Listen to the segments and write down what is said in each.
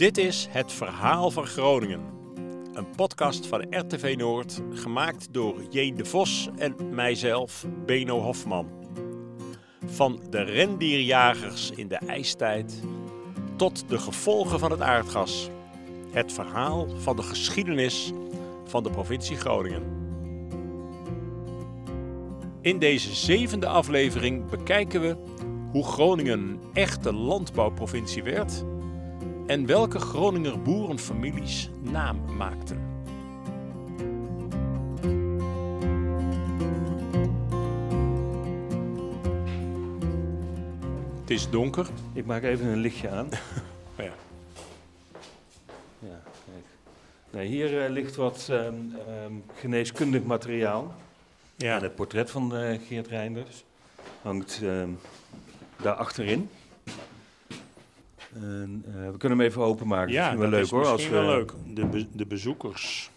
Dit is Het Verhaal van Groningen. Een podcast van RTV Noord, gemaakt door J. de Vos en mijzelf, Beno Hofman. Van de rendierjagers in de ijstijd tot de gevolgen van het aardgas. Het verhaal van de geschiedenis van de provincie Groningen. In deze zevende aflevering bekijken we hoe Groningen een echte landbouwprovincie werd en welke Groninger boerenfamilies naam maakten. Het is donker. Ik maak even een lichtje aan. Oh ja. Ja, kijk. Nee, hier eh, ligt wat ehm, ehm, geneeskundig materiaal. Ja. En het portret van eh, Geert Reinders hangt ehm, daar achterin. En, eh, we kunnen hem even openmaken. Ja, Misschien wel dat leuk is hoor. Misschien wel leuk. De, be- de bezoekers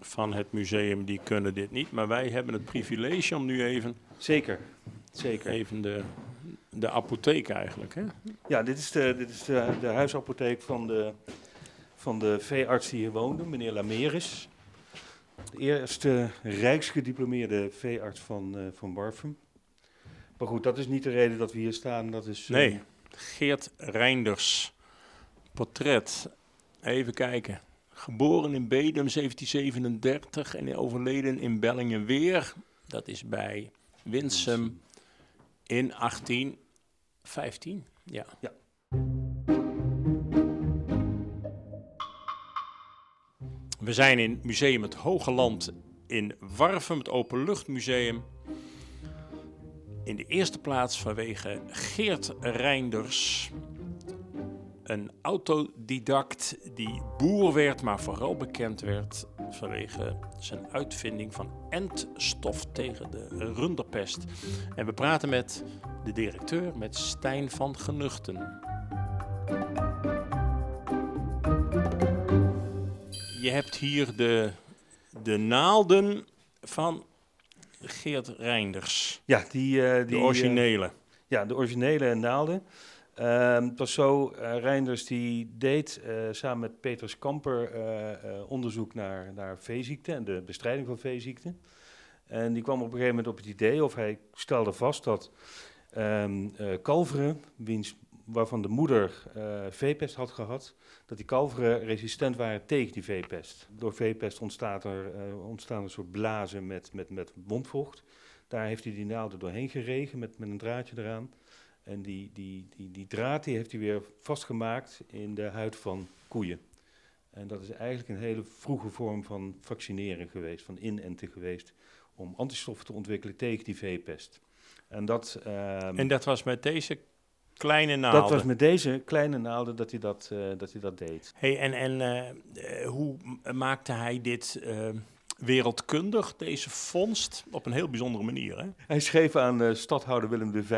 van het museum die kunnen dit niet, maar wij hebben het privilege om nu even, Zeker, zeker. even de, de apotheek eigenlijk. Hè? Ja, dit is de, dit is de, de huisapotheek van de, van de veearts die hier woonde, meneer Lameris. De eerste rijksgediplomeerde veearts van, eh, van Barfum. Maar goed, dat is niet de reden dat we hier staan. Dat is, eh, Nee. Geert Reinders portret. Even kijken. Geboren in Bedum 1737 en overleden in Bellingenweer. Dat is bij Winsum in 1815. Ja. Ja. We zijn in Museum Het Hoge Land in Warfum, het Openluchtmuseum. In de eerste plaats vanwege Geert Reinders. Een autodidact die boer werd, maar vooral bekend werd vanwege zijn uitvinding van entstof tegen de runderpest. En we praten met de directeur, met Stijn van Genuchten. Je hebt hier de, de naalden van Geert Reinders. Ja, die, eh, die, De eh, originele. ja, de originele naalden. Ehm, het was zo, eh, Reinders die deed samen met Peters Kamper onderzoek naar, naar veeziekten en de bestrijding van veeziekten. En die kwam op een gegeven moment op het idee, of hij stelde vast dat ehm, eh, kalveren, wiens, waarvan de moeder eh, veepest had gehad, dat die kalveren resistent waren tegen die veepest. Door veepest ontstaat er, ontstaan een soort blazen met, met, met wondvocht. Daar heeft hij die naalden doorheen geregen met, met een draadje eraan. En die, die, die, die draad heeft hij weer vastgemaakt in de huid van koeien. En dat is eigenlijk een hele vroege vorm van vaccineren geweest, van inenten geweest, om antistoffen te ontwikkelen tegen die veepest. En dat, ehm, En dat was met deze kleine naalden. dat was met deze kleine naalden dat hij dat, eh, dat, hij dat deed. Hey, en en eh, eh, hoe maakte hij dit eh, wereldkundig, deze vondst, op een heel bijzondere manier? Hè? Hij schreef aan stadhouder Willem V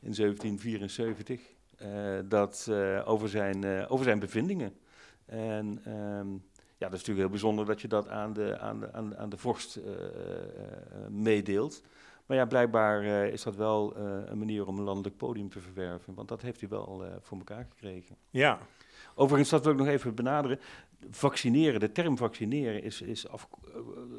in 1774 eh, dat, over, zijn, over zijn bevindingen. En ehm, ja, dat is natuurlijk heel bijzonder dat je dat aan de, aan de, aan de, aan de vorst meedeelt. Maar ja, blijkbaar eh, is dat wel eh, een manier om een landelijk podium te verwerven. Want dat heeft hij wel eh, voor elkaar gekregen. Ja, Overigens, dat wil ik nog even benaderen. Vaccineren, de term vaccineren is, is af,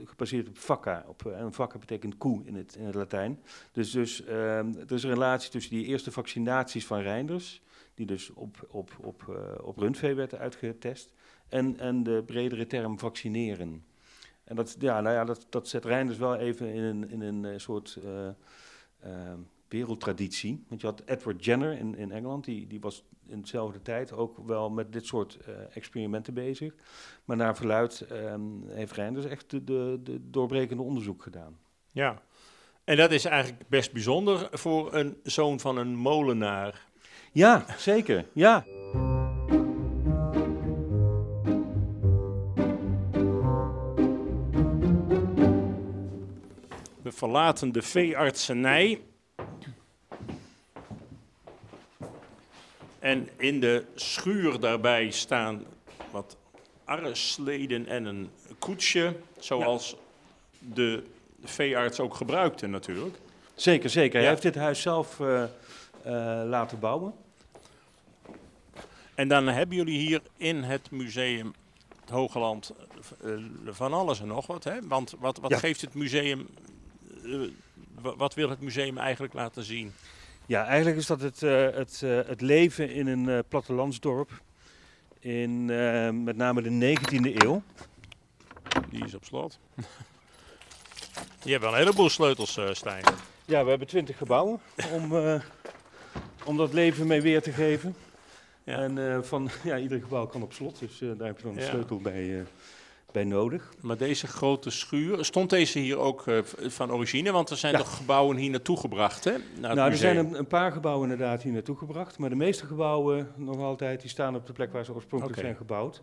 gebaseerd op vacca. Op, en vacca betekent koe in het, in het Latijn. Dus, dus ehm, er is een relatie tussen die eerste vaccinaties van Reinders, die dus op, op, op, op rundvee werden uitgetest, en, en de bredere term vaccineren. En dat, ja, nou ja, dat, dat zet Reinders wel even in een, in een eh, soort eh, ehm, wereldtraditie. Want je had Edward Jenner in, in Engeland, die, die was in dezelfde tijd ook wel met dit soort eh, experimenten bezig. Maar naar verluid ehm, heeft Reinders echt de, de, de doorbrekende onderzoek gedaan. ja. En dat is eigenlijk best bijzonder voor een zoon van een molenaar. Ja, zeker. Ja. Verlaten de veeartsenij. En in de schuur daarbij staan wat arresleden en een koetsje, zoals de veearts ook gebruikte natuurlijk. Zeker, zeker. Hij Ja. heeft dit huis zelf eh, eh, laten bouwen. En dan hebben jullie hier in het museum het Hogeland eh, van alles en nog wat. Hè? Want wat, wat Ja. geeft het museum, wat wil het museum eigenlijk laten zien? Ja, eigenlijk is dat het, eh, het, eh, het leven in een eh, plattelandsdorp in eh, met name de 19e eeuw. Die is op slot. Je hebt wel een heleboel sleutels, eh Stijn. Ja, we hebben 20 gebouwen om, eh, om dat leven mee weer te geven. Ja. En eh, van ja, ieder gebouw kan op slot, dus eh, daar heb je dan een Ja. sleutel bij, eh, bij nodig. Maar deze grote schuur, stond deze hier ook eh, van origine? Want er zijn Ja. toch gebouwen hier naartoe gebracht, hè? Naar Nou, er zijn een, een paar gebouwen inderdaad hier naartoe gebracht, maar de meeste gebouwen nog altijd, die staan op de plek waar ze oorspronkelijk zijn gebouwd.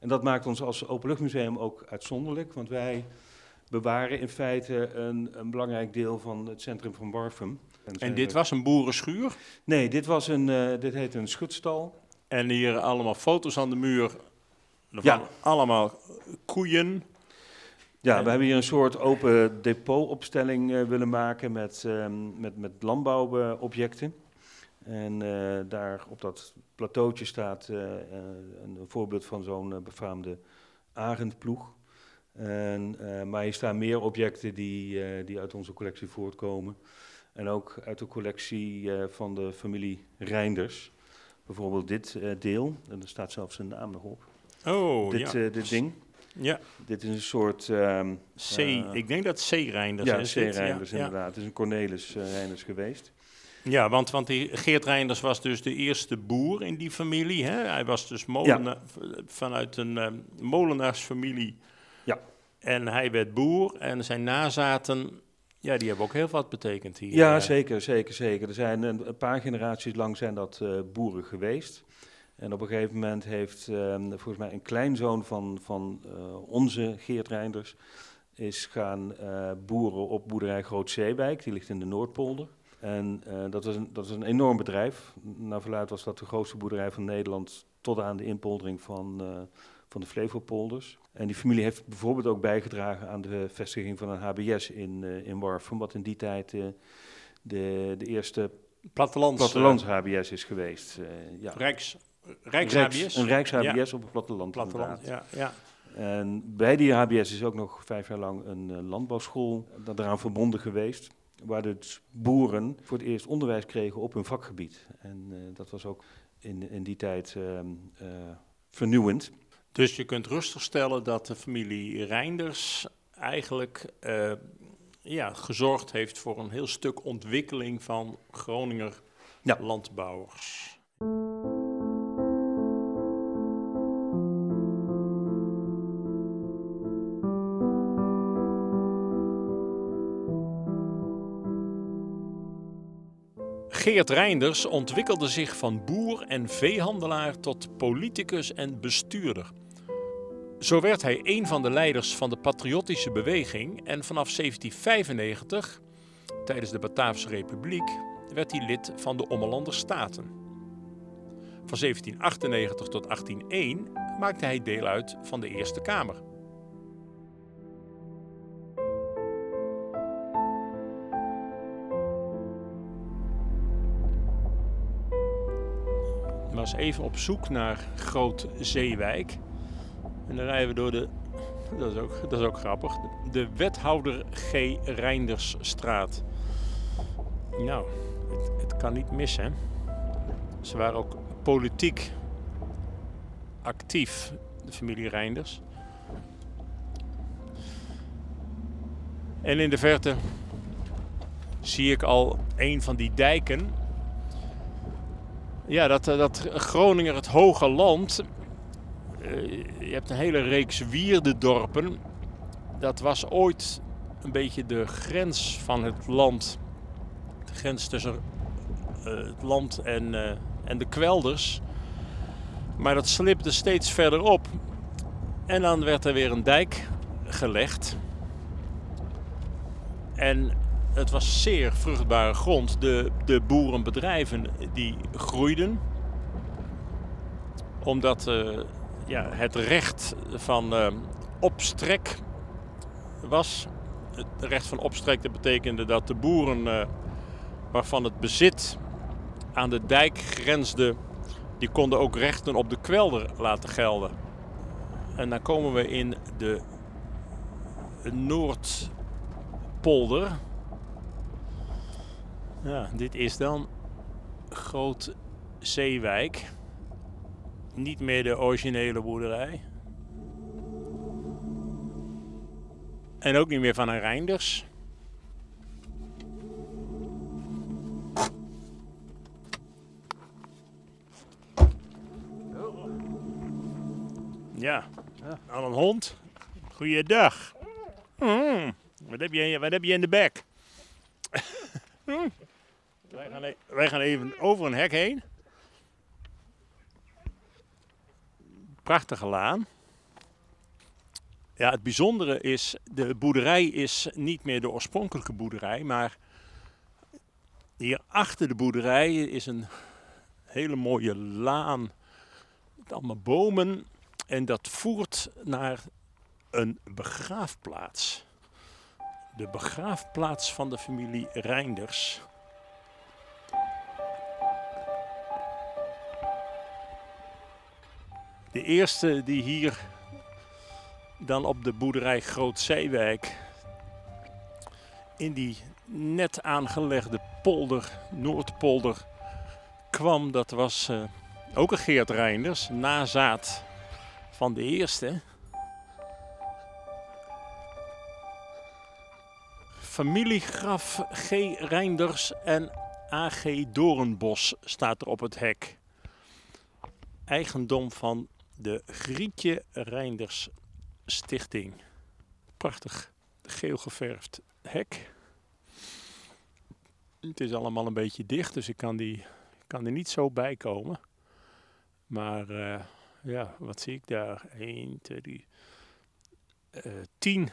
En dat maakt ons als openluchtmuseum ook uitzonderlijk, want wij bewaren in feite een, een belangrijk deel van het centrum van Warfum. En dit was een boerenschuur. Nee, dit, was een, eh, dit heet een schutstal. En hier allemaal foto's aan de muur. Ja. allemaal koeien. Ja, we hebben hier een soort open depotopstelling eh, willen maken met, ehm, met, met landbouwobjecten. En eh, daar op dat plateautje staat eh, een voorbeeld van zo'n befaamde arendploeg. En, maar hier staan meer objecten die, die uit onze collectie voortkomen. En ook uit de collectie van de familie Reinders. Bijvoorbeeld dit deel, en er staat zelfs een naam nog op. Oh, dit, ja. eh, dit ding. ja. Dit is een soort... ehm, C. Eh, ik denk dat C-Reinders ja, is. C. dit. Reinders ja, ja. inderdaad. Het is een Cornelis eh, Reinders geweest. Ja, want, want die Geert Reinders was dus de eerste boer in die familie. Hè? Hij was dus molena- vanuit een eh, molenaarsfamilie. Ja. En hij werd boer en zijn nazaten, ja, die hebben ook heel wat betekend hier. Ja, zeker, zeker, zeker. Er zijn een, een paar generaties lang zijn dat boeren geweest. En op een gegeven moment heeft ehm, volgens mij een kleinzoon van, van eh, onze Geert Reinders... is gaan eh, boeren op boerderij Groot Zeewijk. Die ligt in de Noordpolder. En eh, dat, was een, dat was een enorm bedrijf. Naar verluid was dat de grootste boerderij van Nederland... tot aan de inpoldering van, eh, van de Flevopolders. En die familie heeft bijvoorbeeld ook bijgedragen aan de vestiging van een HBS in, eh in Warfum... wat in die tijd de, de eerste Plattelands. plattelands HBS is geweest. ja. Rijks, Rijks, Rijks- HBS. Een Rijks Ja. HBS op het platteland. Platteland, ja, ja. En bij die HBS is ook nog vijf jaar lang een eh, landbouwschool daaraan verbonden geweest. Waar dus boeren voor het eerst onderwijs kregen op hun vakgebied. En eh, dat was ook in, in die tijd ehm, eh, vernieuwend. Dus je kunt rustig stellen dat de familie Reinders eigenlijk eh, ja, gezorgd heeft voor een heel stuk ontwikkeling van Groninger Ja. landbouwers. Geert Reinders ontwikkelde zich van boer en veehandelaar tot politicus en bestuurder. Zo werd hij een van de leiders van de patriotische beweging en vanaf 1795, tijdens de Bataafse Republiek, werd hij lid van de Ommelanden Staten. Van 1798 tot 1801 maakte hij deel uit van de Eerste Kamer. Was even op zoek naar Groot Zeewijk. En dan rijden we door de. Dat is ook, dat is ook grappig. De Wethouder G. Reindersstraat. Nou, het, het kan niet missen. Ze waren ook politiek actief, de familie Reinders. En in de verte zie ik al een van die dijken. Ja, dat, eh, dat Groninger het hoge land. eh, je hebt een hele reeks wierdedorpen. Dat was ooit een beetje de grens van het land. De grens tussen eh, het land en, en de kwelders. Maar dat slipte steeds verder op. En dan werd er weer een dijk gelegd. En het was zeer vruchtbare grond. De, de boerenbedrijven die groeiden. Omdat eh, ja, het recht van eh, opstrek was. Het recht van opstrek dat betekende dat de boeren eh, waarvan het bezit aan de dijk grensde Die konden ook rechten op de kwelder laten gelden. En dan komen we in de Noordpolder. Ja, dit is dan Groot Zeewijk. Niet meer de originele boerderij. En ook niet meer van een Reinders. Ja, al een hond. Goeiedag. Mm, wat, heb je, wat heb je in de bek? Mm. Wij, gaan, e- wij gaan even over een hek heen. Prachtige laan. Ja, het bijzondere is, de boerderij is niet meer de oorspronkelijke boerderij, maar hier achter de boerderij is een hele mooie laan met allemaal bomen en dat voert naar een begraafplaats. De begraafplaats van de familie Reinders. Eerste die hier dan op de boerderij Groot Zeewijk in die net aangelegde polder, Noordpolder, kwam, dat was uh, ook een Geert Reinders, nazaat van de eerste. Familiegraf G. Reinders en A.G. Doornbos staat er op het hek. Eigendom van de Grietje Reinders Stichting. Prachtig geel geverfd hek. Het is allemaal een beetje dicht, dus ik kan, die, kan er niet zo bij komen. Maar uh, ja, wat zie ik daar? 1, 2, 3, uh, 10,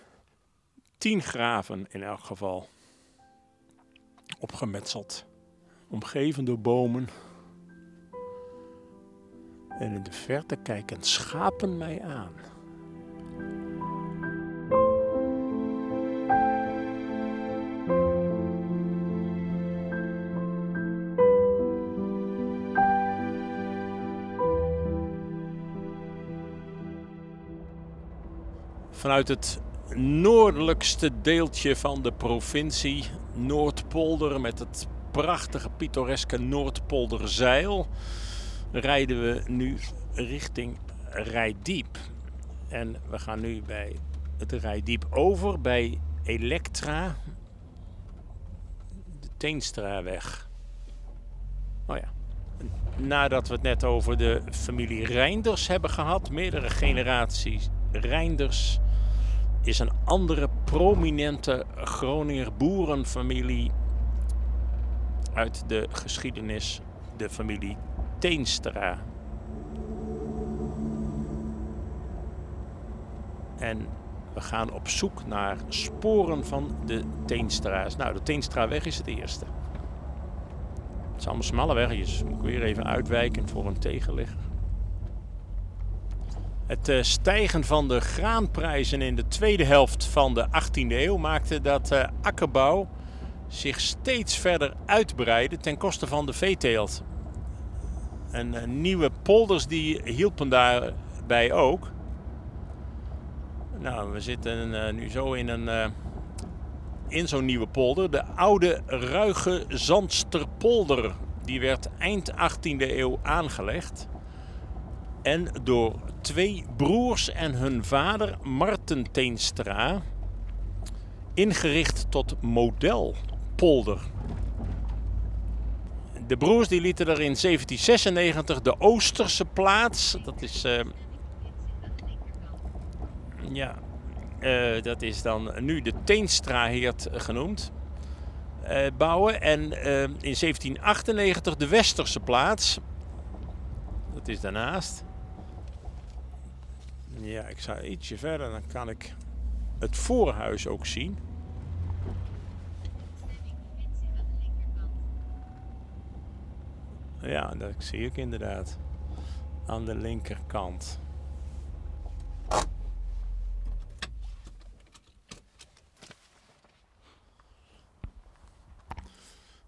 10 graven in elk geval. Opgemetseld. Omgeven door bomen. En in de verte kijken schapen mij aan. vanuit het noordelijkste deeltje van de provincie, Noordpolder, met het prachtige pittoreske Noordpolderzeil, rijden we nu richting Rijdiep. En we gaan nu bij het Rijdiep over bij Elektra, de Teenstraweg. Oh ja. Nadat we het net over de familie Reinders hebben gehad, meerdere generaties Reinders is een andere prominente Groninger boerenfamilie uit de geschiedenis, de familie Teenstra. En we gaan op zoek naar sporen van de Teenstra's. Nou, de Teenstraweg is het eerste. Het zijn allemaal smalle wegjes. Moet ik weer even uitwijken voor een tegenligger. Het eh, stijgen van de graanprijzen in de tweede helft van de 18e eeuw maakte dat uh, akkerbouw zich steeds verder uitbreidde ten koste van de veeteelt. En uh, nieuwe polders die hielpen daarbij ook. Nou, we zitten nu zo in, een, in zo'n nieuwe polder. De oude Ruige Zandsterpolder. Die werd eind 18e eeuw aangelegd. En door twee broers en hun vader Marten Teenstra ingericht tot modelpolder. De broers die lieten er in 1796 de Oosterse plaats, dat is, uh, ja, uh, dat is dan nu de Teenstraheert genoemd, uh, bouwen. En in 1798 de Westerse plaats, dat is daarnaast. Ja, ik ga ietsje verder, dan kan ik het voorhuis ook zien. Ja, dat zie ik inderdaad. Aan de linkerkant.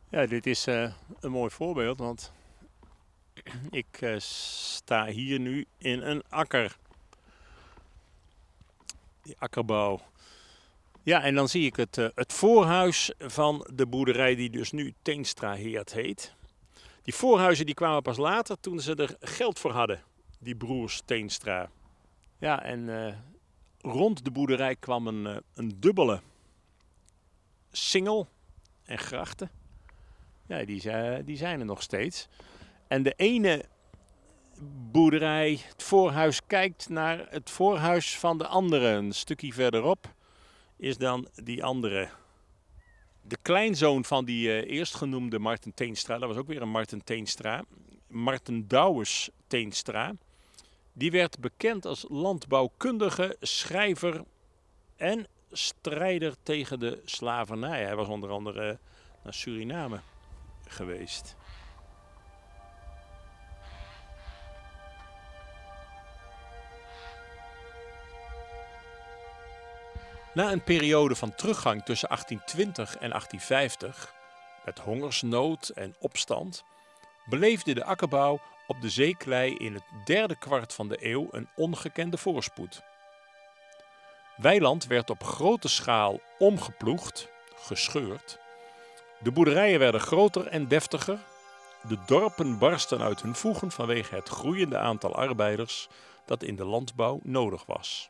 Ja, dit is uh, een mooi voorbeeld, want Ik eh, sta hier nu in een akker. Die akkerbouw. Ja, en dan zie ik het, eh, het voorhuis van de boerderij die dus nu Teenstra Heert heet. Die voorhuizen die kwamen pas later toen ze er geld voor hadden, die broers Teenstra. Ja, en eh, rond de boerderij kwam een, eh, een dubbele singel en grachten. Ja, die, zi- die zijn er nog steeds. En de ene boerderij, het voorhuis, kijkt naar het voorhuis van de andere. Een stukje verderop is dan die andere. De kleinzoon van die eh, eerstgenoemde Marten Teenstra, dat was ook weer een Marten Teenstra, Marten Douwes Teenstra. Die werd bekend als landbouwkundige, schrijver en strijder tegen de slavernij. Hij was onder andere naar Suriname geweest. Na een periode van teruggang tussen 1820 en 1850, met hongersnood en opstand, beleefde de akkerbouw op de zeeklei in het derde kwart van de eeuw een ongekende voorspoed. Weiland werd op grote schaal omgeploegd, gescheurd. De boerderijen werden groter en deftiger. De dorpen barsten uit hun voegen vanwege het groeiende aantal arbeiders dat in de landbouw nodig was.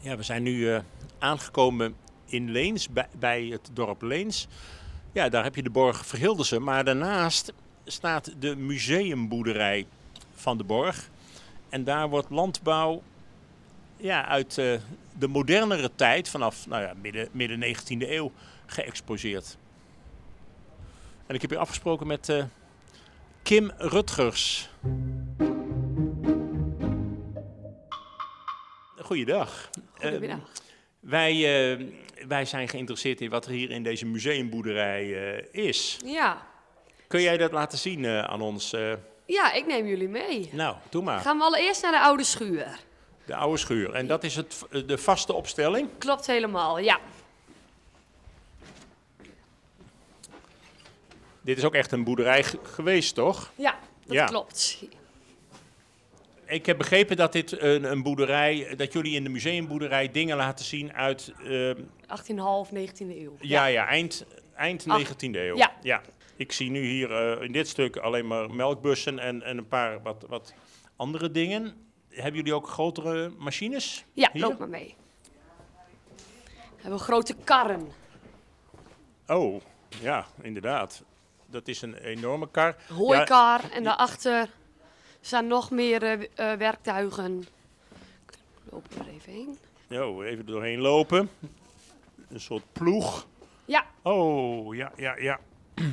Ja, we zijn nu eh, aangekomen in Leens, bij, het dorp Leens. Ja, daar heb je de borg Verhildersum, maar daarnaast staat de museumboerderij van de borg. En daar wordt landbouw ja, uit eh, de modernere tijd, vanaf nou ja, midden, midden 19e eeuw, geëxposeerd. En ik heb hier afgesproken met eh, Kim Rutgers. Goeiedag. Goedemiddag. Wij, eh, wij zijn geïnteresseerd in wat er hier in deze museumboerderij eh, is. Ja. Kun jij dat laten zien eh, aan ons? eh? ja, ik neem jullie mee. nou, doe maar. Gaan we allereerst naar de oude schuur. De oude schuur. En dat is het, de vaste opstelling. Klopt helemaal, ja. Dit is ook echt een boerderij ge- geweest, toch? Ja, dat Ja. klopt. Ik heb begrepen dat dit een, een boerderij, dat jullie in de museumboerderij dingen laten zien uit, eh, 18,5, 19e eeuw. ja, ja, eind, eind Ach, 19e eeuw. ja. Ik zie nu hier eh, in dit stuk alleen maar melkbussen en, en een paar wat, wat andere dingen. Hebben jullie ook grotere machines? Ja, Hier? loop maar mee. We hebben grote karren. Oh, ja, inderdaad. Dat is een enorme kar. Hooikar en daarachter staan nog meer eh, eh, werktuigen. Lopen we er even heen. Ja, even doorheen lopen. Een soort ploeg. Ja, Oh, ja, ja, ja.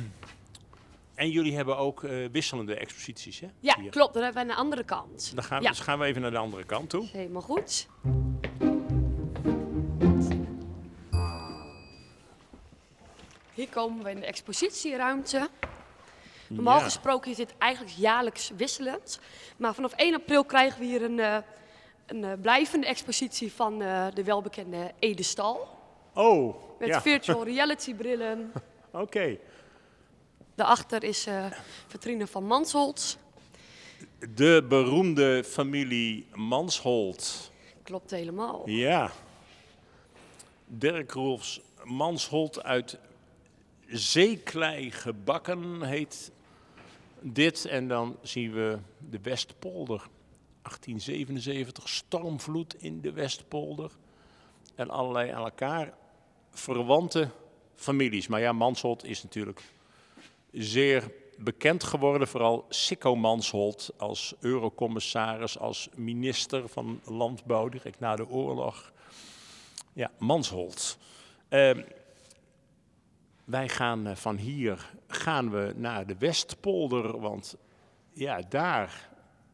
En jullie hebben ook eh, wisselende exposities, hè? ja Hier. klopt. Dan hebben we aan de andere kant. Dan gaan, Ja. Dus gaan we even naar de andere kant toe. Helemaal goed. Hier komen we in de expositieruimte. Normaal Ja. gesproken is dit eigenlijk jaarlijks wisselend. Maar vanaf 1 april krijgen we hier een, eh, een eh, blijvende expositie van eh, de welbekende Edestal. Oh, Met ja. virtual reality brillen. Oké. Daarachter is eh vitrine van Mansholt. De beroemde familie Mansholt. Klopt helemaal. Ja. Dirk Roelfs Mansholt uit zeeklei gebakken heet dit. En dan zien we de Westpolder. 1877, stormvloed in de Westpolder. En allerlei aan elkaar verwante families. Maar ja, Mansholt is natuurlijk zeer bekend geworden. Vooral Sikko Mansholt als eurocommissaris, als minister van Landbouw direct na de oorlog. Ja, Mansholt. Ehm, wij gaan eh, van hier gaan we naar de Westpolder, want ja, daar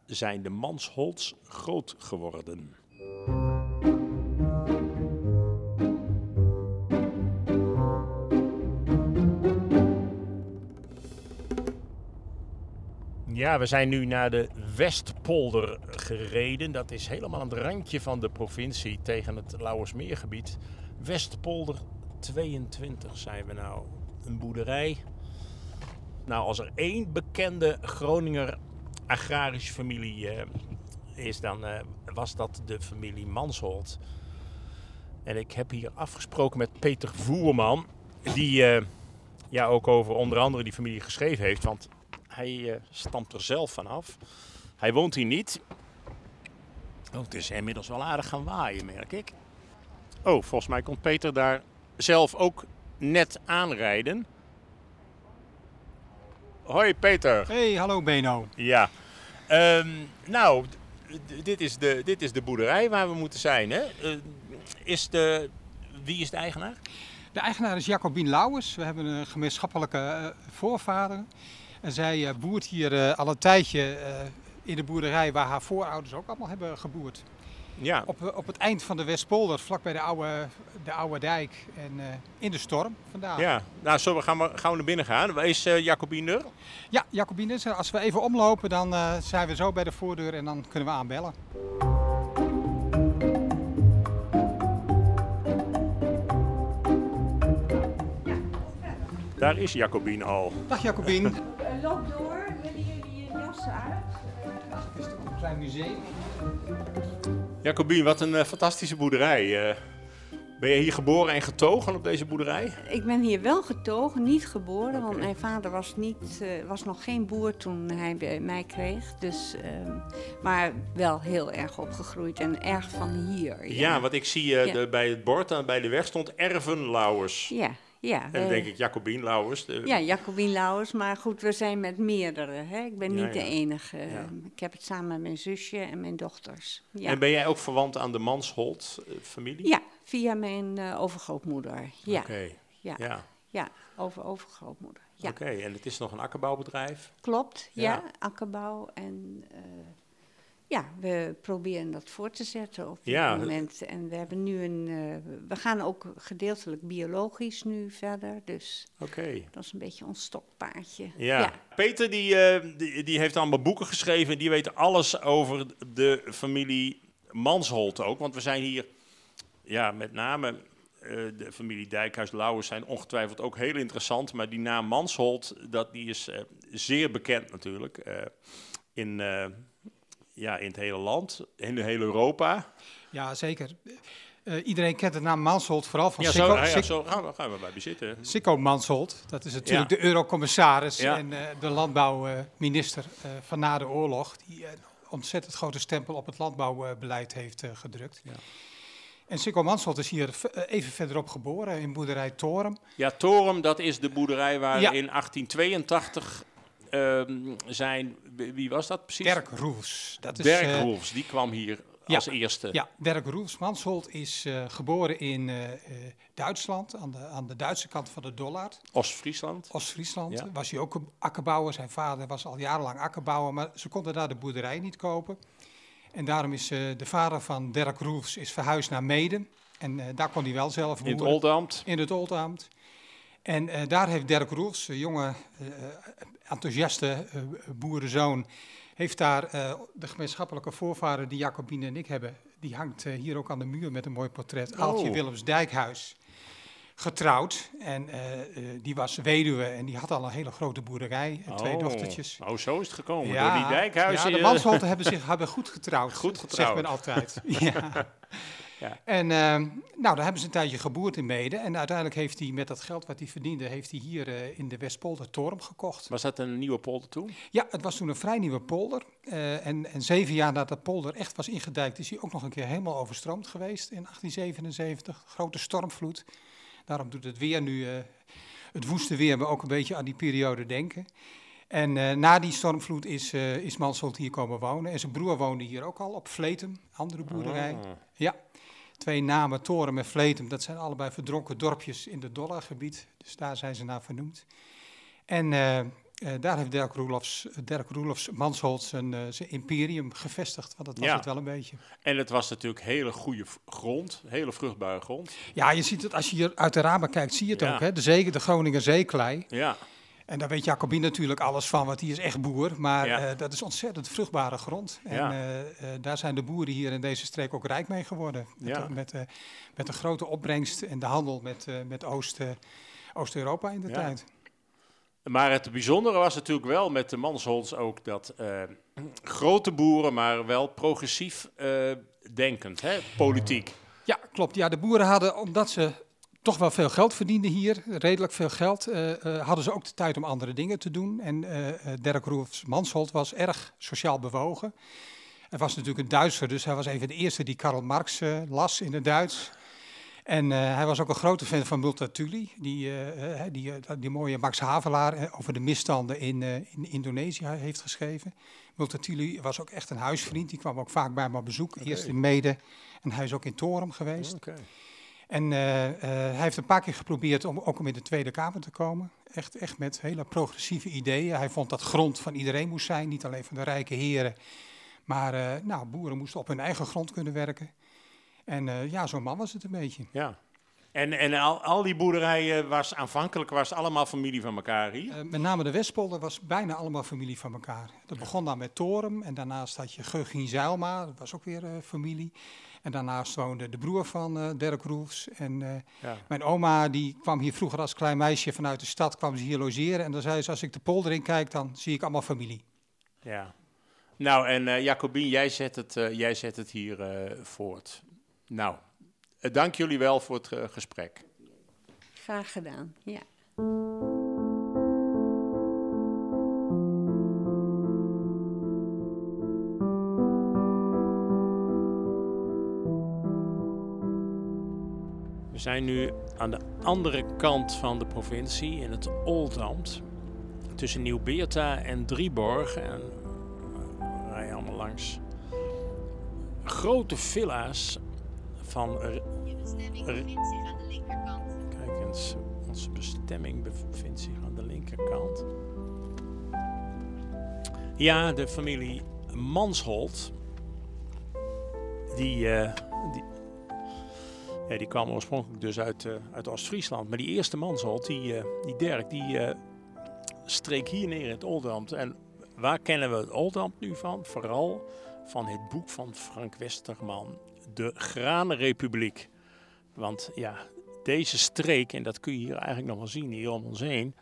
zijn de Mansholts groot geworden. Ja, we zijn nu naar de Westpolder gereden. Dat is helemaal aan het randje van de provincie tegen het Lauwersmeergebied. Westpolder 22 zijn we nou. Een boerderij. Nou, als er één bekende Groninger agrarische familie eh, is, dan eh, was dat de familie Mansholt. En ik heb hier afgesproken met Peter Voerman, die eh, ja, ook over onder andere die familie geschreven heeft. Want hij stamt er zelf vanaf. Hij woont hier niet. Oh, het is inmiddels wel aardig gaan waaien, merk ik. Oh, volgens mij komt Peter daar zelf ook net aanrijden. Hoi Peter. Hey, hallo Beno. Ja. Ehm, nou, dit is, de, dit is de boerderij waar we moeten zijn. Hè? Eh, is de, wie is de eigenaar? De eigenaar is Jacobien Lauwers. We hebben een gemeenschappelijke eh, voorvader. En zij eh, boert hier eh, al een tijdje in de boerderij waar haar voorouders ook allemaal hebben geboerd. Ja. Op, eh, op het eind van de Westpolder, vlakbij de oude, de oude dijk en eh, in de storm vandaag. Ja, nou zo gaan we, gaan we naar binnen gaan. Waar is eh Jacobien er? Ja, er. Als we even omlopen, dan eh, zijn we zo bij de voordeur en dan kunnen we aanbellen. Daar is Jacobien al. Dag Jacobien. Eh, Loop door, willen jullie je jassen uit? Het is toch een klein museum. Jacobien, wat een eh, fantastische boerderij. Eh, ben je hier geboren en getogen op deze boerderij? Ik ben hier wel getogen, niet geboren, want mijn vader was, niet, eh, was nog geen boer toen hij bij mij kreeg. Dus, ehm, maar wel heel erg opgegroeid en erg van hier. Ja, want ik zie Ja. de, bij het bord aan bij de weg stond Erven Lauwers. Ja, ja. En dan wij- denk ik Jacobien Lauwers. de- Ja, Jacobien Lauwers, maar goed, we zijn met meerdere. Hè? Ik ben niet ja. de enige. Ja. Ik heb het samen met mijn zusje en mijn dochters. Ja, En ben jij ook verwant aan de Mansholt-familie? ja via mijn eh, overgrootmoeder. Ja, Oké, ja. ja. ja, over overgrootmoeder. Ja. Oké, en het is nog een akkerbouwbedrijf? Klopt, Ja. ja, akkerbouw. En eh, ja, we proberen dat voor te zetten op dit Ja. moment. En we hebben nu een. eh, we gaan ook gedeeltelijk biologisch nu verder. Dus Oké. dat is een beetje ons stokpaardje. Ja. Peter die, eh, die, die heeft allemaal boeken geschreven. Die weet alles over de familie Mansholt ook. Want we zijn hier, ja, met name eh, de familie Dijkhuis-Lauwers zijn ongetwijfeld ook heel interessant. Maar die naam Mansholt, dat, die is zeer bekend natuurlijk. in, ja, in het hele land, in de hele Europa. Ja, zeker. Eh, iedereen kent de naam Mansholt, vooral van Ja, Sikko, zo, ja, zo gaan, we, gaan we bij bezitten. Sikko Mansholt. Dat is natuurlijk Ja. de eurocommissaris en eh, de landbouwminister eh, van na de oorlog. Die een ontzettend grote stempel op het landbouwbeleid heeft gedrukt. Ja. En Sikko Mansholt is hier even verderop geboren, in boerderij Torum. Ja, Torum, dat is de boerderij waar in 1882 ehm, zijn... Wie was dat precies? Dirk Roels. Dat is, Dirk eh, Roelfs, die kwam hier ja. als eerste. Ja, Dirk Roels Mansholt is eh, geboren in eh, Duitsland, aan de, aan de Duitse kant van de Dollard. Oost-Friesland. Oost-Friesland Ja. was hij ook een akkerbouwer. Zijn vader was al jarenlang akkerbouwer, maar ze konden daar de boerderij niet kopen. En daarom is de vader van Dirk Roels is verhuisd naar Meden. En daar kon hij wel zelf In het boeren. Oldambt. In het Oldambt. En eh, daar heeft Dirk Roels, een jonge, eh, enthousiaste eh, boerenzoon, heeft daar eh, de gemeenschappelijke voorvader die Jacobine en ik hebben, die hangt eh, hier ook aan de muur met een mooi portret. Aaltje Oh. Willems Dijkhuis. Getrouwd en eh, eh, die was weduwe en die had al een hele grote boerderij en twee Oh. dochtertjes. Oh, zo is het gekomen. Door die dijkhuizen. Ja, de eh, Mansholten hebben zich hebben goed getrouwd. Goed Zegt getrouwd. men altijd. ja. Ja. En ehm, nou, daar hebben ze een tijdje geboerd in Mede. En uiteindelijk heeft hij met dat geld wat hij verdiende, heeft hij hier eh, in de Westpolder Torum gekocht. Was dat een nieuwe polder toen? Ja, het was toen een vrij nieuwe polder. Eh, en, en zeven jaar nadat de polder echt was ingedijkt, is hij ook nog een keer helemaal overstroomd geweest in 1877. Grote stormvloed. Daarom doet het weer nu, eh, het woeste weer, me ook een beetje aan die periode denken. En na die stormvloed is, eh is Mansholt hier komen wonen. En zijn broer woonde hier ook al op Vletem, andere boerderij. Ah. Ja, twee namen, Toren en Vletem, dat zijn allebei verdronken dorpjes in het Dollargebied. Dus daar zijn ze naar vernoemd. En eh, eh, daar heeft Dirk Roelofs, Dirk Roelofs Mansholt zijn, eh, zijn imperium gevestigd, want dat was Ja. het wel een beetje. En het was natuurlijk hele goede grond, hele vruchtbare grond. Ja, je ziet het, als je hier uit de ramen kijkt, zie je het Ja. ook. Hè? De, zee, de Groninger zeeklei. Ja, En daar weet Jacobin natuurlijk alles van, want die is echt boer. Maar Ja. eh, dat is ontzettend vruchtbare grond. En Ja. eh, eh, daar zijn de boeren hier in deze streek ook rijk mee geworden. Met, Ja. de- met, met de grote opbrengst en de handel met, met Oost, Oost-Europa in de Ja. tijd. Maar het bijzondere was natuurlijk wel met de Mansholz ook dat grote boeren, maar wel progressief denkend, hè, politiek. Ja, klopt. Ja, de boeren hadden, omdat ze toch wel veel geld verdienden hier, redelijk veel geld, eh, eh, hadden ze ook de tijd om andere dingen te doen. En eh Dirk Roelfs Mansholt was erg sociaal bewogen. Hij was natuurlijk een Duitser, dus hij was een van de eerste die Karl Marx las in het Duits. En hij was ook een grote fan van Multatuli, die, eh, die, die mooie Max Havelaar over de misstanden in, in Indonesië heeft geschreven. Multatuli was ook echt een huisvriend, die kwam ook vaak bij me op bezoek. Eerst in Mede en hij is ook in Torum geweest. En eh, eh, hij heeft een paar keer geprobeerd om ook om in de Tweede Kamer te komen. Echt, echt met hele progressieve ideeën. Hij vond dat grond van iedereen moest zijn, niet alleen van de rijke heren. Maar eh, nou, boeren moesten op hun eigen grond kunnen werken. En ja, zo'n man was het een beetje. Ja. En, en al, al die boerderijen was aanvankelijk was allemaal familie van elkaar hier. Eh, met name de Westpolder was bijna allemaal familie van elkaar. Dat begon dan met Torum en daarnaast had je Geugien Zijlma, dat was ook weer eh, familie. En daarnaast woonde de broer van eh Dirk Roelfs. En eh, Ja. mijn oma die kwam hier vroeger als klein meisje vanuit de stad, kwam ze hier logeren. En dan zei ze, als ik de polder in kijk, dan zie ik allemaal familie. Ja. Nou, en eh Jacobien, jij zet het, eh, jij zet het hier eh, voort. Nou, eh, dank jullie wel voor het eh, gesprek. Graag gedaan, ja. We zijn nu aan de andere kant van de provincie, in het Oldambt. Tussen Nieuw-Beerta en Drieborg. En we rijden allemaal langs grote villa's van... Kijk eens, onze bestemming bevindt zich aan de linkerkant. Ja, de familie Mansholt. Die, eh, die, ja, die kwam oorspronkelijk dus uit, eh, uit Oost-Friesland. Maar die eerste Mansholt, die, eh, die Dirk, die streek hier neer in het Oldambt. En waar kennen we het Oldambt nu van? Vooral van het boek van Frank Westerman, De Graanrepubliek. Want ja, deze streek, en dat kun je hier eigenlijk nog wel zien, hier om ons heen.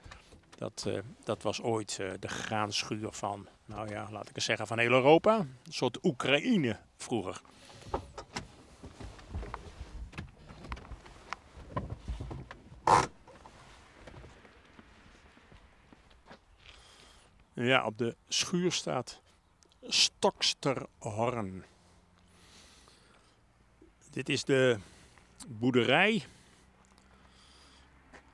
Dat, eh, dat was ooit eh, de graanschuur van, nou ja, laat ik eens zeggen, van heel Europa. Een soort Oekraïne vroeger. Ja, op de schuur staat Stoksterhorn. Dit is de boerderij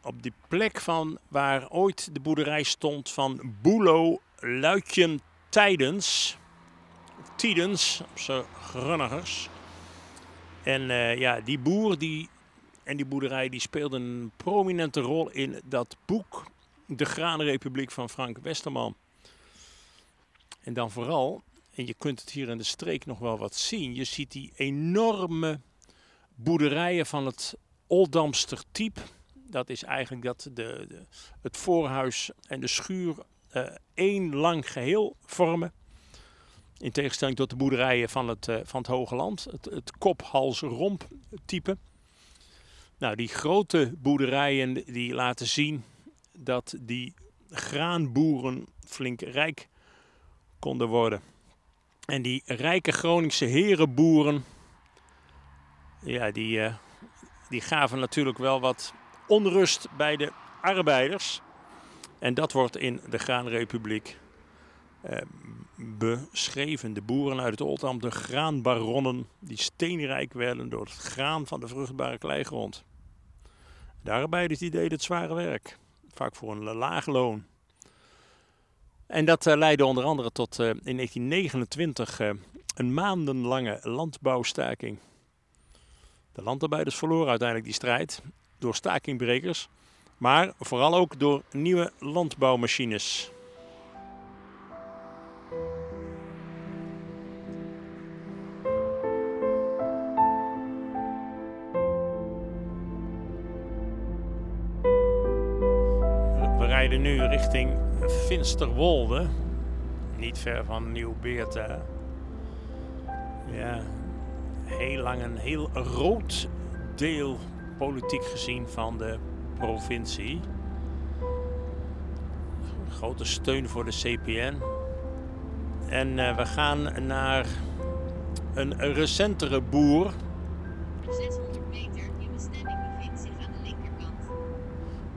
op die plek van waar ooit de boerderij stond van Boelo Luitjen Tijdens. Tiedens, op zijn grunnigers. En eh, ja, die boer die, en die boerderij die speelden een prominente rol in dat boek De Graanrepubliek van Frank Westerman. En dan vooral, en je kunt het hier in de streek nog wel wat zien, je ziet die enorme boerderijen van het Oldamster type. Dat is eigenlijk dat de, het voorhuis en de schuur eh, één lang geheel vormen. In tegenstelling tot de boerderijen van het, eh, van het Hoge Land, het, het kop-hals-romp type. Nou, die grote boerderijen die laten zien dat die graanboeren flink rijk konden worden. En die rijke Groningse herenboeren, ja, die, eh, die gaven natuurlijk wel wat onrust bij de arbeiders. En dat wordt in de Graanrepubliek eh, beschreven. De boeren uit het Oldambt, de graanbaronnen, die steenrijk werden door het graan van de vruchtbare kleigrond. De arbeiders die deden het zware werk, vaak voor een laag loon. En dat eh, leidde onder andere tot in 1929 eh, een maandenlange landbouwstaking. De landarbeiders verloren uiteindelijk die strijd door stakingbrekers, maar vooral ook door nieuwe landbouwmachines. We rijden nu richting Finsterwolde. Niet ver van Nieuw-Beerta. Ja, heel lang een heel rood deel politiek gezien van de provincie. Grote steun voor de CPN. En uh, we gaan naar een recentere boer. 600 meter, je bestemming bevindt zich aan de linkerkant.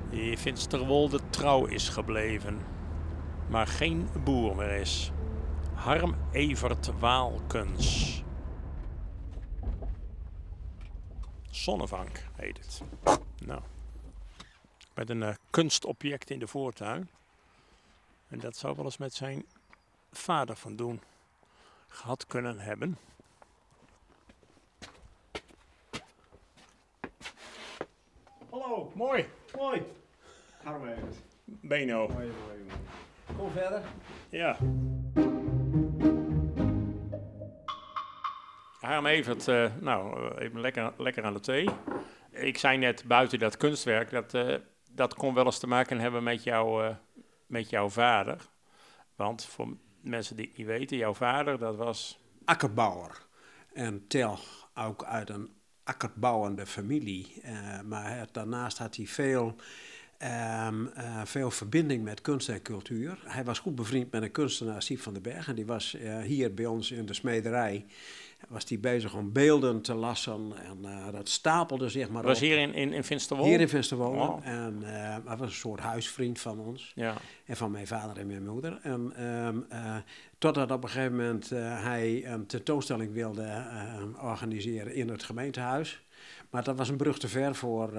Die Finsterwolde trouw is gebleven, maar geen boer meer is. Harm Evert Waalkens. Zonnevank heet het. Nou, met een uh, kunstobject in de voortuin. En dat zou wel eens met zijn vader van doen gehad kunnen hebben. Hallo, mooi. Mooi. Even. Beno. Mooi, mooi, mooi. Kom verder. Ja. Harm Evert, uh, nou, eh, even lekker, lekker aan de thee. Ik zei net buiten dat kunstwerk, dat, uh, dat kon wel eens te maken hebben met, jou, met jouw vader. Want voor mensen die het niet weten, jouw vader, dat was... Akkerbouwer. En tel ook uit een akkerbouwende familie. Maar daarnaast had hij veel, um, uh, veel verbinding met kunst en cultuur. Hij was goed bevriend met een kunstenaar, Siep van den Berg. En die was uh, hier bij ons in de smederij was hij bezig om beelden te lassen. En uh, dat stapelde zich maar was op. hier in, in, in Finsterwolde? Hier in Finsterwolde. Wow. En hij was een soort huisvriend van ons. Ja. En van mijn vader en mijn moeder. En um, uh, totdat op een gegeven moment hij een tentoonstelling wilde organiseren in het gemeentehuis. Maar dat was een brug te ver voor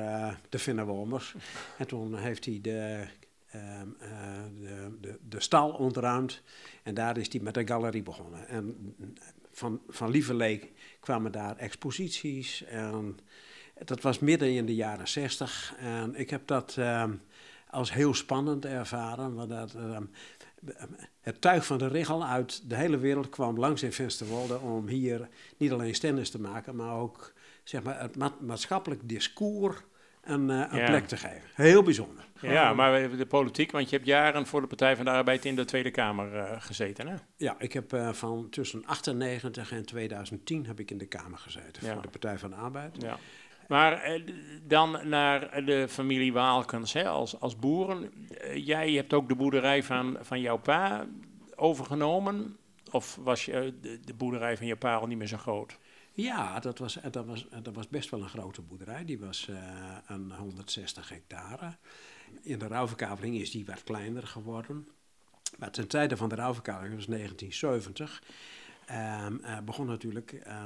de Finnenwolmers. en toen heeft hij de Um, uh, de, de, de, stal ontruimd. En daar is hij met de galerie begonnen. En van, van Lieverlee kwamen daar exposities. En dat was midden in de jaren zestig. En ik heb dat um, als heel spannend ervaren. Want dat, um, het tuig van de regel uit de hele wereld kwam langs in Vensterwolde om hier niet alleen stands te maken, maar ook zeg maar, het ma maatschappelijk discours een, uh, een ja. plek te geven. Heel bijzonder. Ja, maar de politiek, want je hebt jaren voor de Partij van de Arbeid in de Tweede Kamer uh, gezeten, hè? Ja, ik heb uh, van tussen 98 en 2010 heb ik in de Kamer gezeten ja. voor de Partij van de Arbeid. Ja. Maar dan naar de familie Waalkens, hè, als, als boeren. jij hebt ook de boerderij van, van jouw pa overgenomen. Of was je, de, de boerderij van je pa al niet meer zo groot? Ja, dat was, dat, was, dat was best wel een grote boerderij. Die was uh, een 160 hectare. In de rouwverkaveling is die wat kleiner geworden. Maar ten tijde van de rouwverkaveling, dat was 1970, um, uh, begon natuurlijk uh,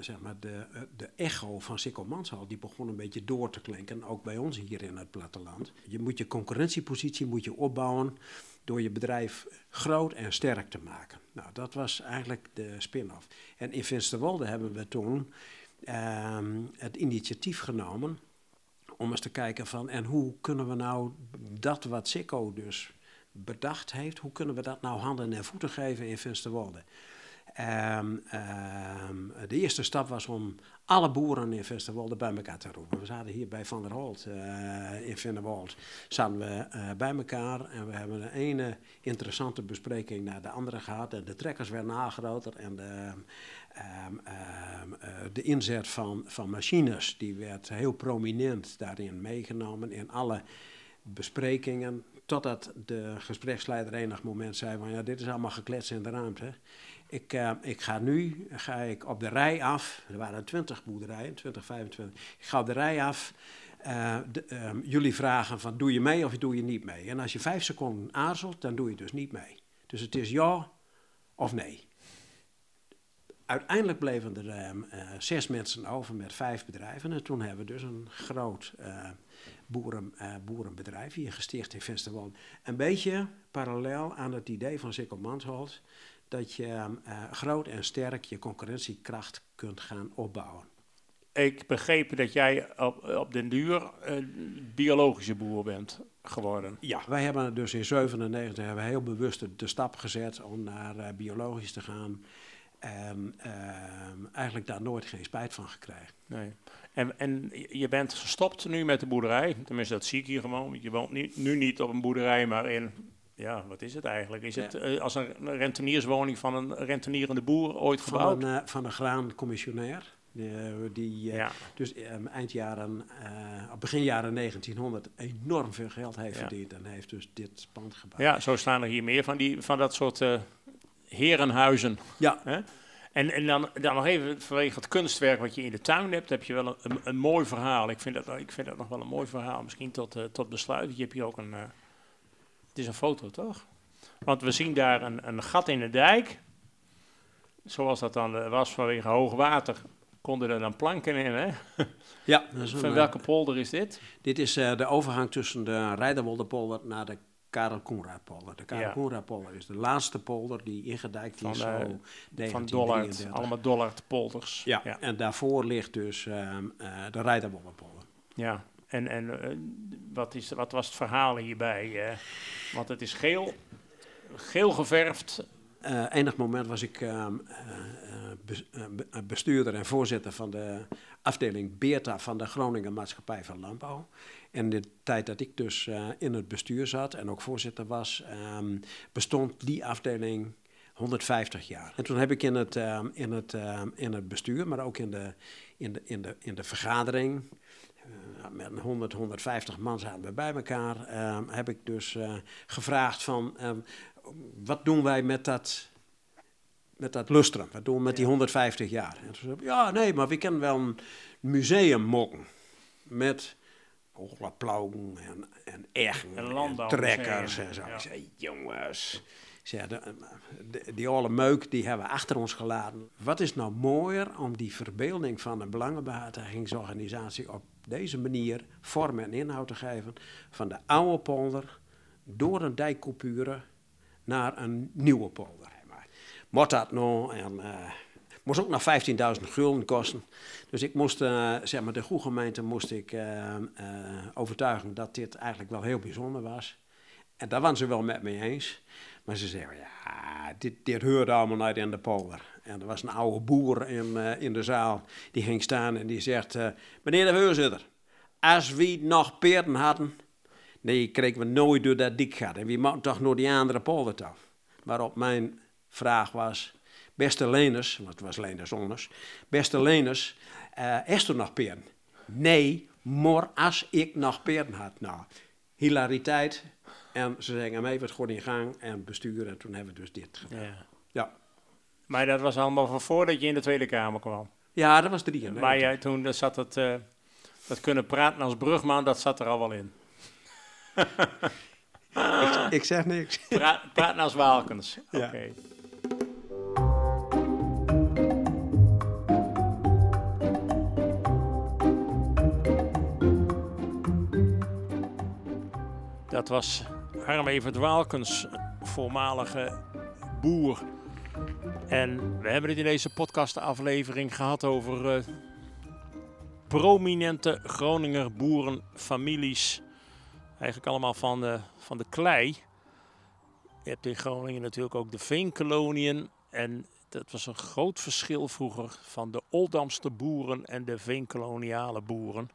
zeg maar de, de echo van Sikkel Manshal, die begon een beetje door te klinken, ook bij ons hier in het platteland. Je moet je concurrentiepositie moet je opbouwen door je bedrijf groot en sterk te maken. Nou, dat was eigenlijk de spin-off. En in Finsterwolde hebben we toen um, het initiatief genomen om eens te kijken van... en hoe kunnen we nou dat wat Sikko dus bedacht heeft... hoe kunnen we dat nou handen en voeten geven in Finsterwolde? Um, um, de eerste stap was om alle boeren in Finsterwolde bij elkaar te roepen. We zaten hier bij Van der Holt uh, in Finsterwolde. Zaten we uh, bij elkaar en we hebben een ene interessante bespreking naar de andere gehad. En de trekkers werden nagroter en de, um, uh, de inzet van, van machines die werd heel prominent daarin meegenomen in alle besprekingen. Totdat de gespreksleider enig moment zei van ja, dit is allemaal geklets in de ruimte. Ik, uh, ik ga nu ga ik op de rij af. Er waren 20 boerderijen, 20, 25. Ik ga op de rij af. De, um, jullie vragen van doe je mee of doe je niet mee? En als je vijf seconden aarzelt, dan doe je dus niet mee. Dus het is ja of nee. Uiteindelijk bleven er um, uh, zes mensen over met vijf bedrijven. En toen hebben we dus een groot boeren, boerenbedrijf hier gesticht in Vensterwolde. Een beetje parallel aan het idee van Sikkel Mansholt dat je uh, groot en sterk je concurrentiekracht kunt gaan opbouwen. Ik begreep dat jij op, op den duur een biologische boer bent geworden. Ja, wij hebben dus in 97 hebben we heel bewust de, de stap gezet om naar uh, biologisch te gaan. En ehm, eigenlijk daar nooit geen spijt van gekregen. Nee. En, en je bent gestopt nu met de boerderij. Tenminste, dat zie ik hier gewoon. Je woont niet, nu niet op een boerderij, maar in... Ja, wat is het eigenlijk? Is het eh, als een rentenierswoning van een rentenierende boer ooit Van gebouwd? een, eh, van een graancommissionair. Die, eh, die ja. dus ehm, eind jaren, begin jaren 1900 enorm veel geld heeft verdiend. En heeft dus dit pand gebouwd. ja, zo staan er hier meer van, die, van dat soort herenhuizen. Ja. Hè? En, en dan, dan nog even vanwege het kunstwerk wat je in de tuin hebt, heb je wel een, een, een mooi verhaal. Ik vind, dat, ik vind dat nog wel een mooi verhaal. Misschien tot, eh, tot besluit. Je hebt hier ook een. Het is een foto, toch? Want we zien daar een, een gat in de dijk. Zoals dat dan eh, was vanwege hoog water. Konden er dan planken in, hè? Ja, dat is een, Van eh, welke polder is dit? Dit is eh, de overgang tussen de Rijderwolderpolder naar de Karel Koenraadpolder. De Karel Ja. Koenraadpolder is de laatste polder die ingedijkt Van, is. eh, zo Van 1933. Dollard. Allemaal Dollard polders. Ja, ja. en daarvoor ligt dus ehm, eh, de Rijderwolderpolder. Ja, en, en eh, wat, is, wat was het verhaal hierbij? eh? want het is geel, geel geverfd. Eh, enig moment was ik ehm, eh, eh, bes- eh, be- eh, bestuurder en voorzitter van de afdeling Beerta van de Groningen Maatschappij van Landbouw. En de tijd dat ik dus in het bestuur zat en ook voorzitter was, ehm, bestond die afdeling 150 jaar. En toen heb ik in het, ehm, in het, in het bestuur, maar ook in de, in de, in de, in de vergadering, met een 100, 150 man zaten we bij elkaar, ehm, heb ik dus eh, gevraagd van, ehm, wat doen wij met dat, met dat lustrum? Wat doen we met die 150 jaar? En toen zei ja, nee, maar we kunnen wel een museum mokken met plauwen en, en eggen en trekkers en zo. ja. Ik zei, jongens, ik zei, de, de- die oude meuk die hebben we achter ons gelaten. Wat is nou mooier om die verbeelding van een belangenbehartigingsorganisatie op deze manier vorm en inhoud te geven van de oude polder door een dijkcoupure naar een nieuwe polder. Maar Moet dat nou en eh, moest ook nog 15.000 gulden kosten. Dus ik moest, eh, zeg maar, de goede gemeente moest ik eh, overtuigen dat dit eigenlijk wel heel bijzonder was. En daar waren ze wel met me eens. Maar ze zeiden, ja, dit, dit hoort allemaal niet in de polder. En er was een oude boer in, eh, in de zaal, die ging staan en die zegt... eh, meneer de voorzitter, als we nog peerden hadden... Nee, kregen we nooit door dat dik gat. En we moeten toch naar die andere polder toe. Waarop mijn vraag was... Beste leners, want het was leners onders... Beste leners, eh is er nog peerden? Nee, maar als ik nog peerden had. Nou, hilariteit. En ze zeggen mij, wat gewoon in gang en bestuur. En toen hebben we dus dit gedaan. Maar dat was allemaal van voordat je in de Tweede Kamer kwam. ja dat was drie. Maar jij toen dat zat het, eh, dat kunnen praten als brugman, dat zat er al wel in. ik, ik zeg niks. Pra praten als Waalkens. Ja. Oké. Dat was Harm Evert Waalkens, voormalige boer. En we hebben het in deze podcastaflevering gehad over eh, prominente Groninger boerenfamilies. Eigenlijk allemaal van de, van de klei. Je hebt in Groningen natuurlijk ook de veenkoloniën. En dat was een groot verschil vroeger van de Oldamster boeren en de veenkoloniale boeren.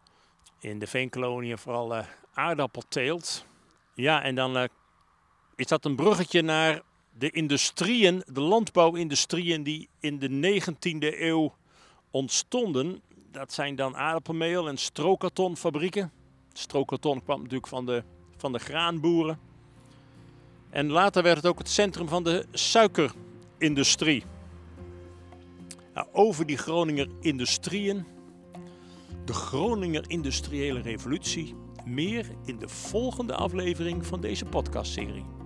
In de veenkoloniën vooral eh, aardappelteelt. Ja, en dan eh, is dat een bruggetje naar de industrieën, de landbouwindustrieën die in de 19e eeuw ontstonden. Dat zijn dan aardappelmeel- en strokartonfabrieken. Strokarton kwam natuurlijk van de, van de graanboeren. En later werd het ook het centrum van de suikerindustrie. Nou, over die Groninger industrieën, de Groninger industriële revolutie, meer in de volgende aflevering van deze podcastserie.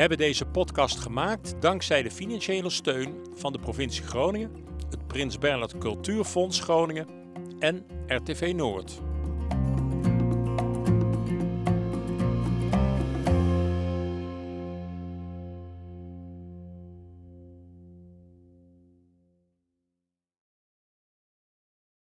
We hebben deze podcast gemaakt dankzij de financiële steun van de provincie Groningen, het Prins Bernhard Cultuurfonds Groningen en RTV Noord.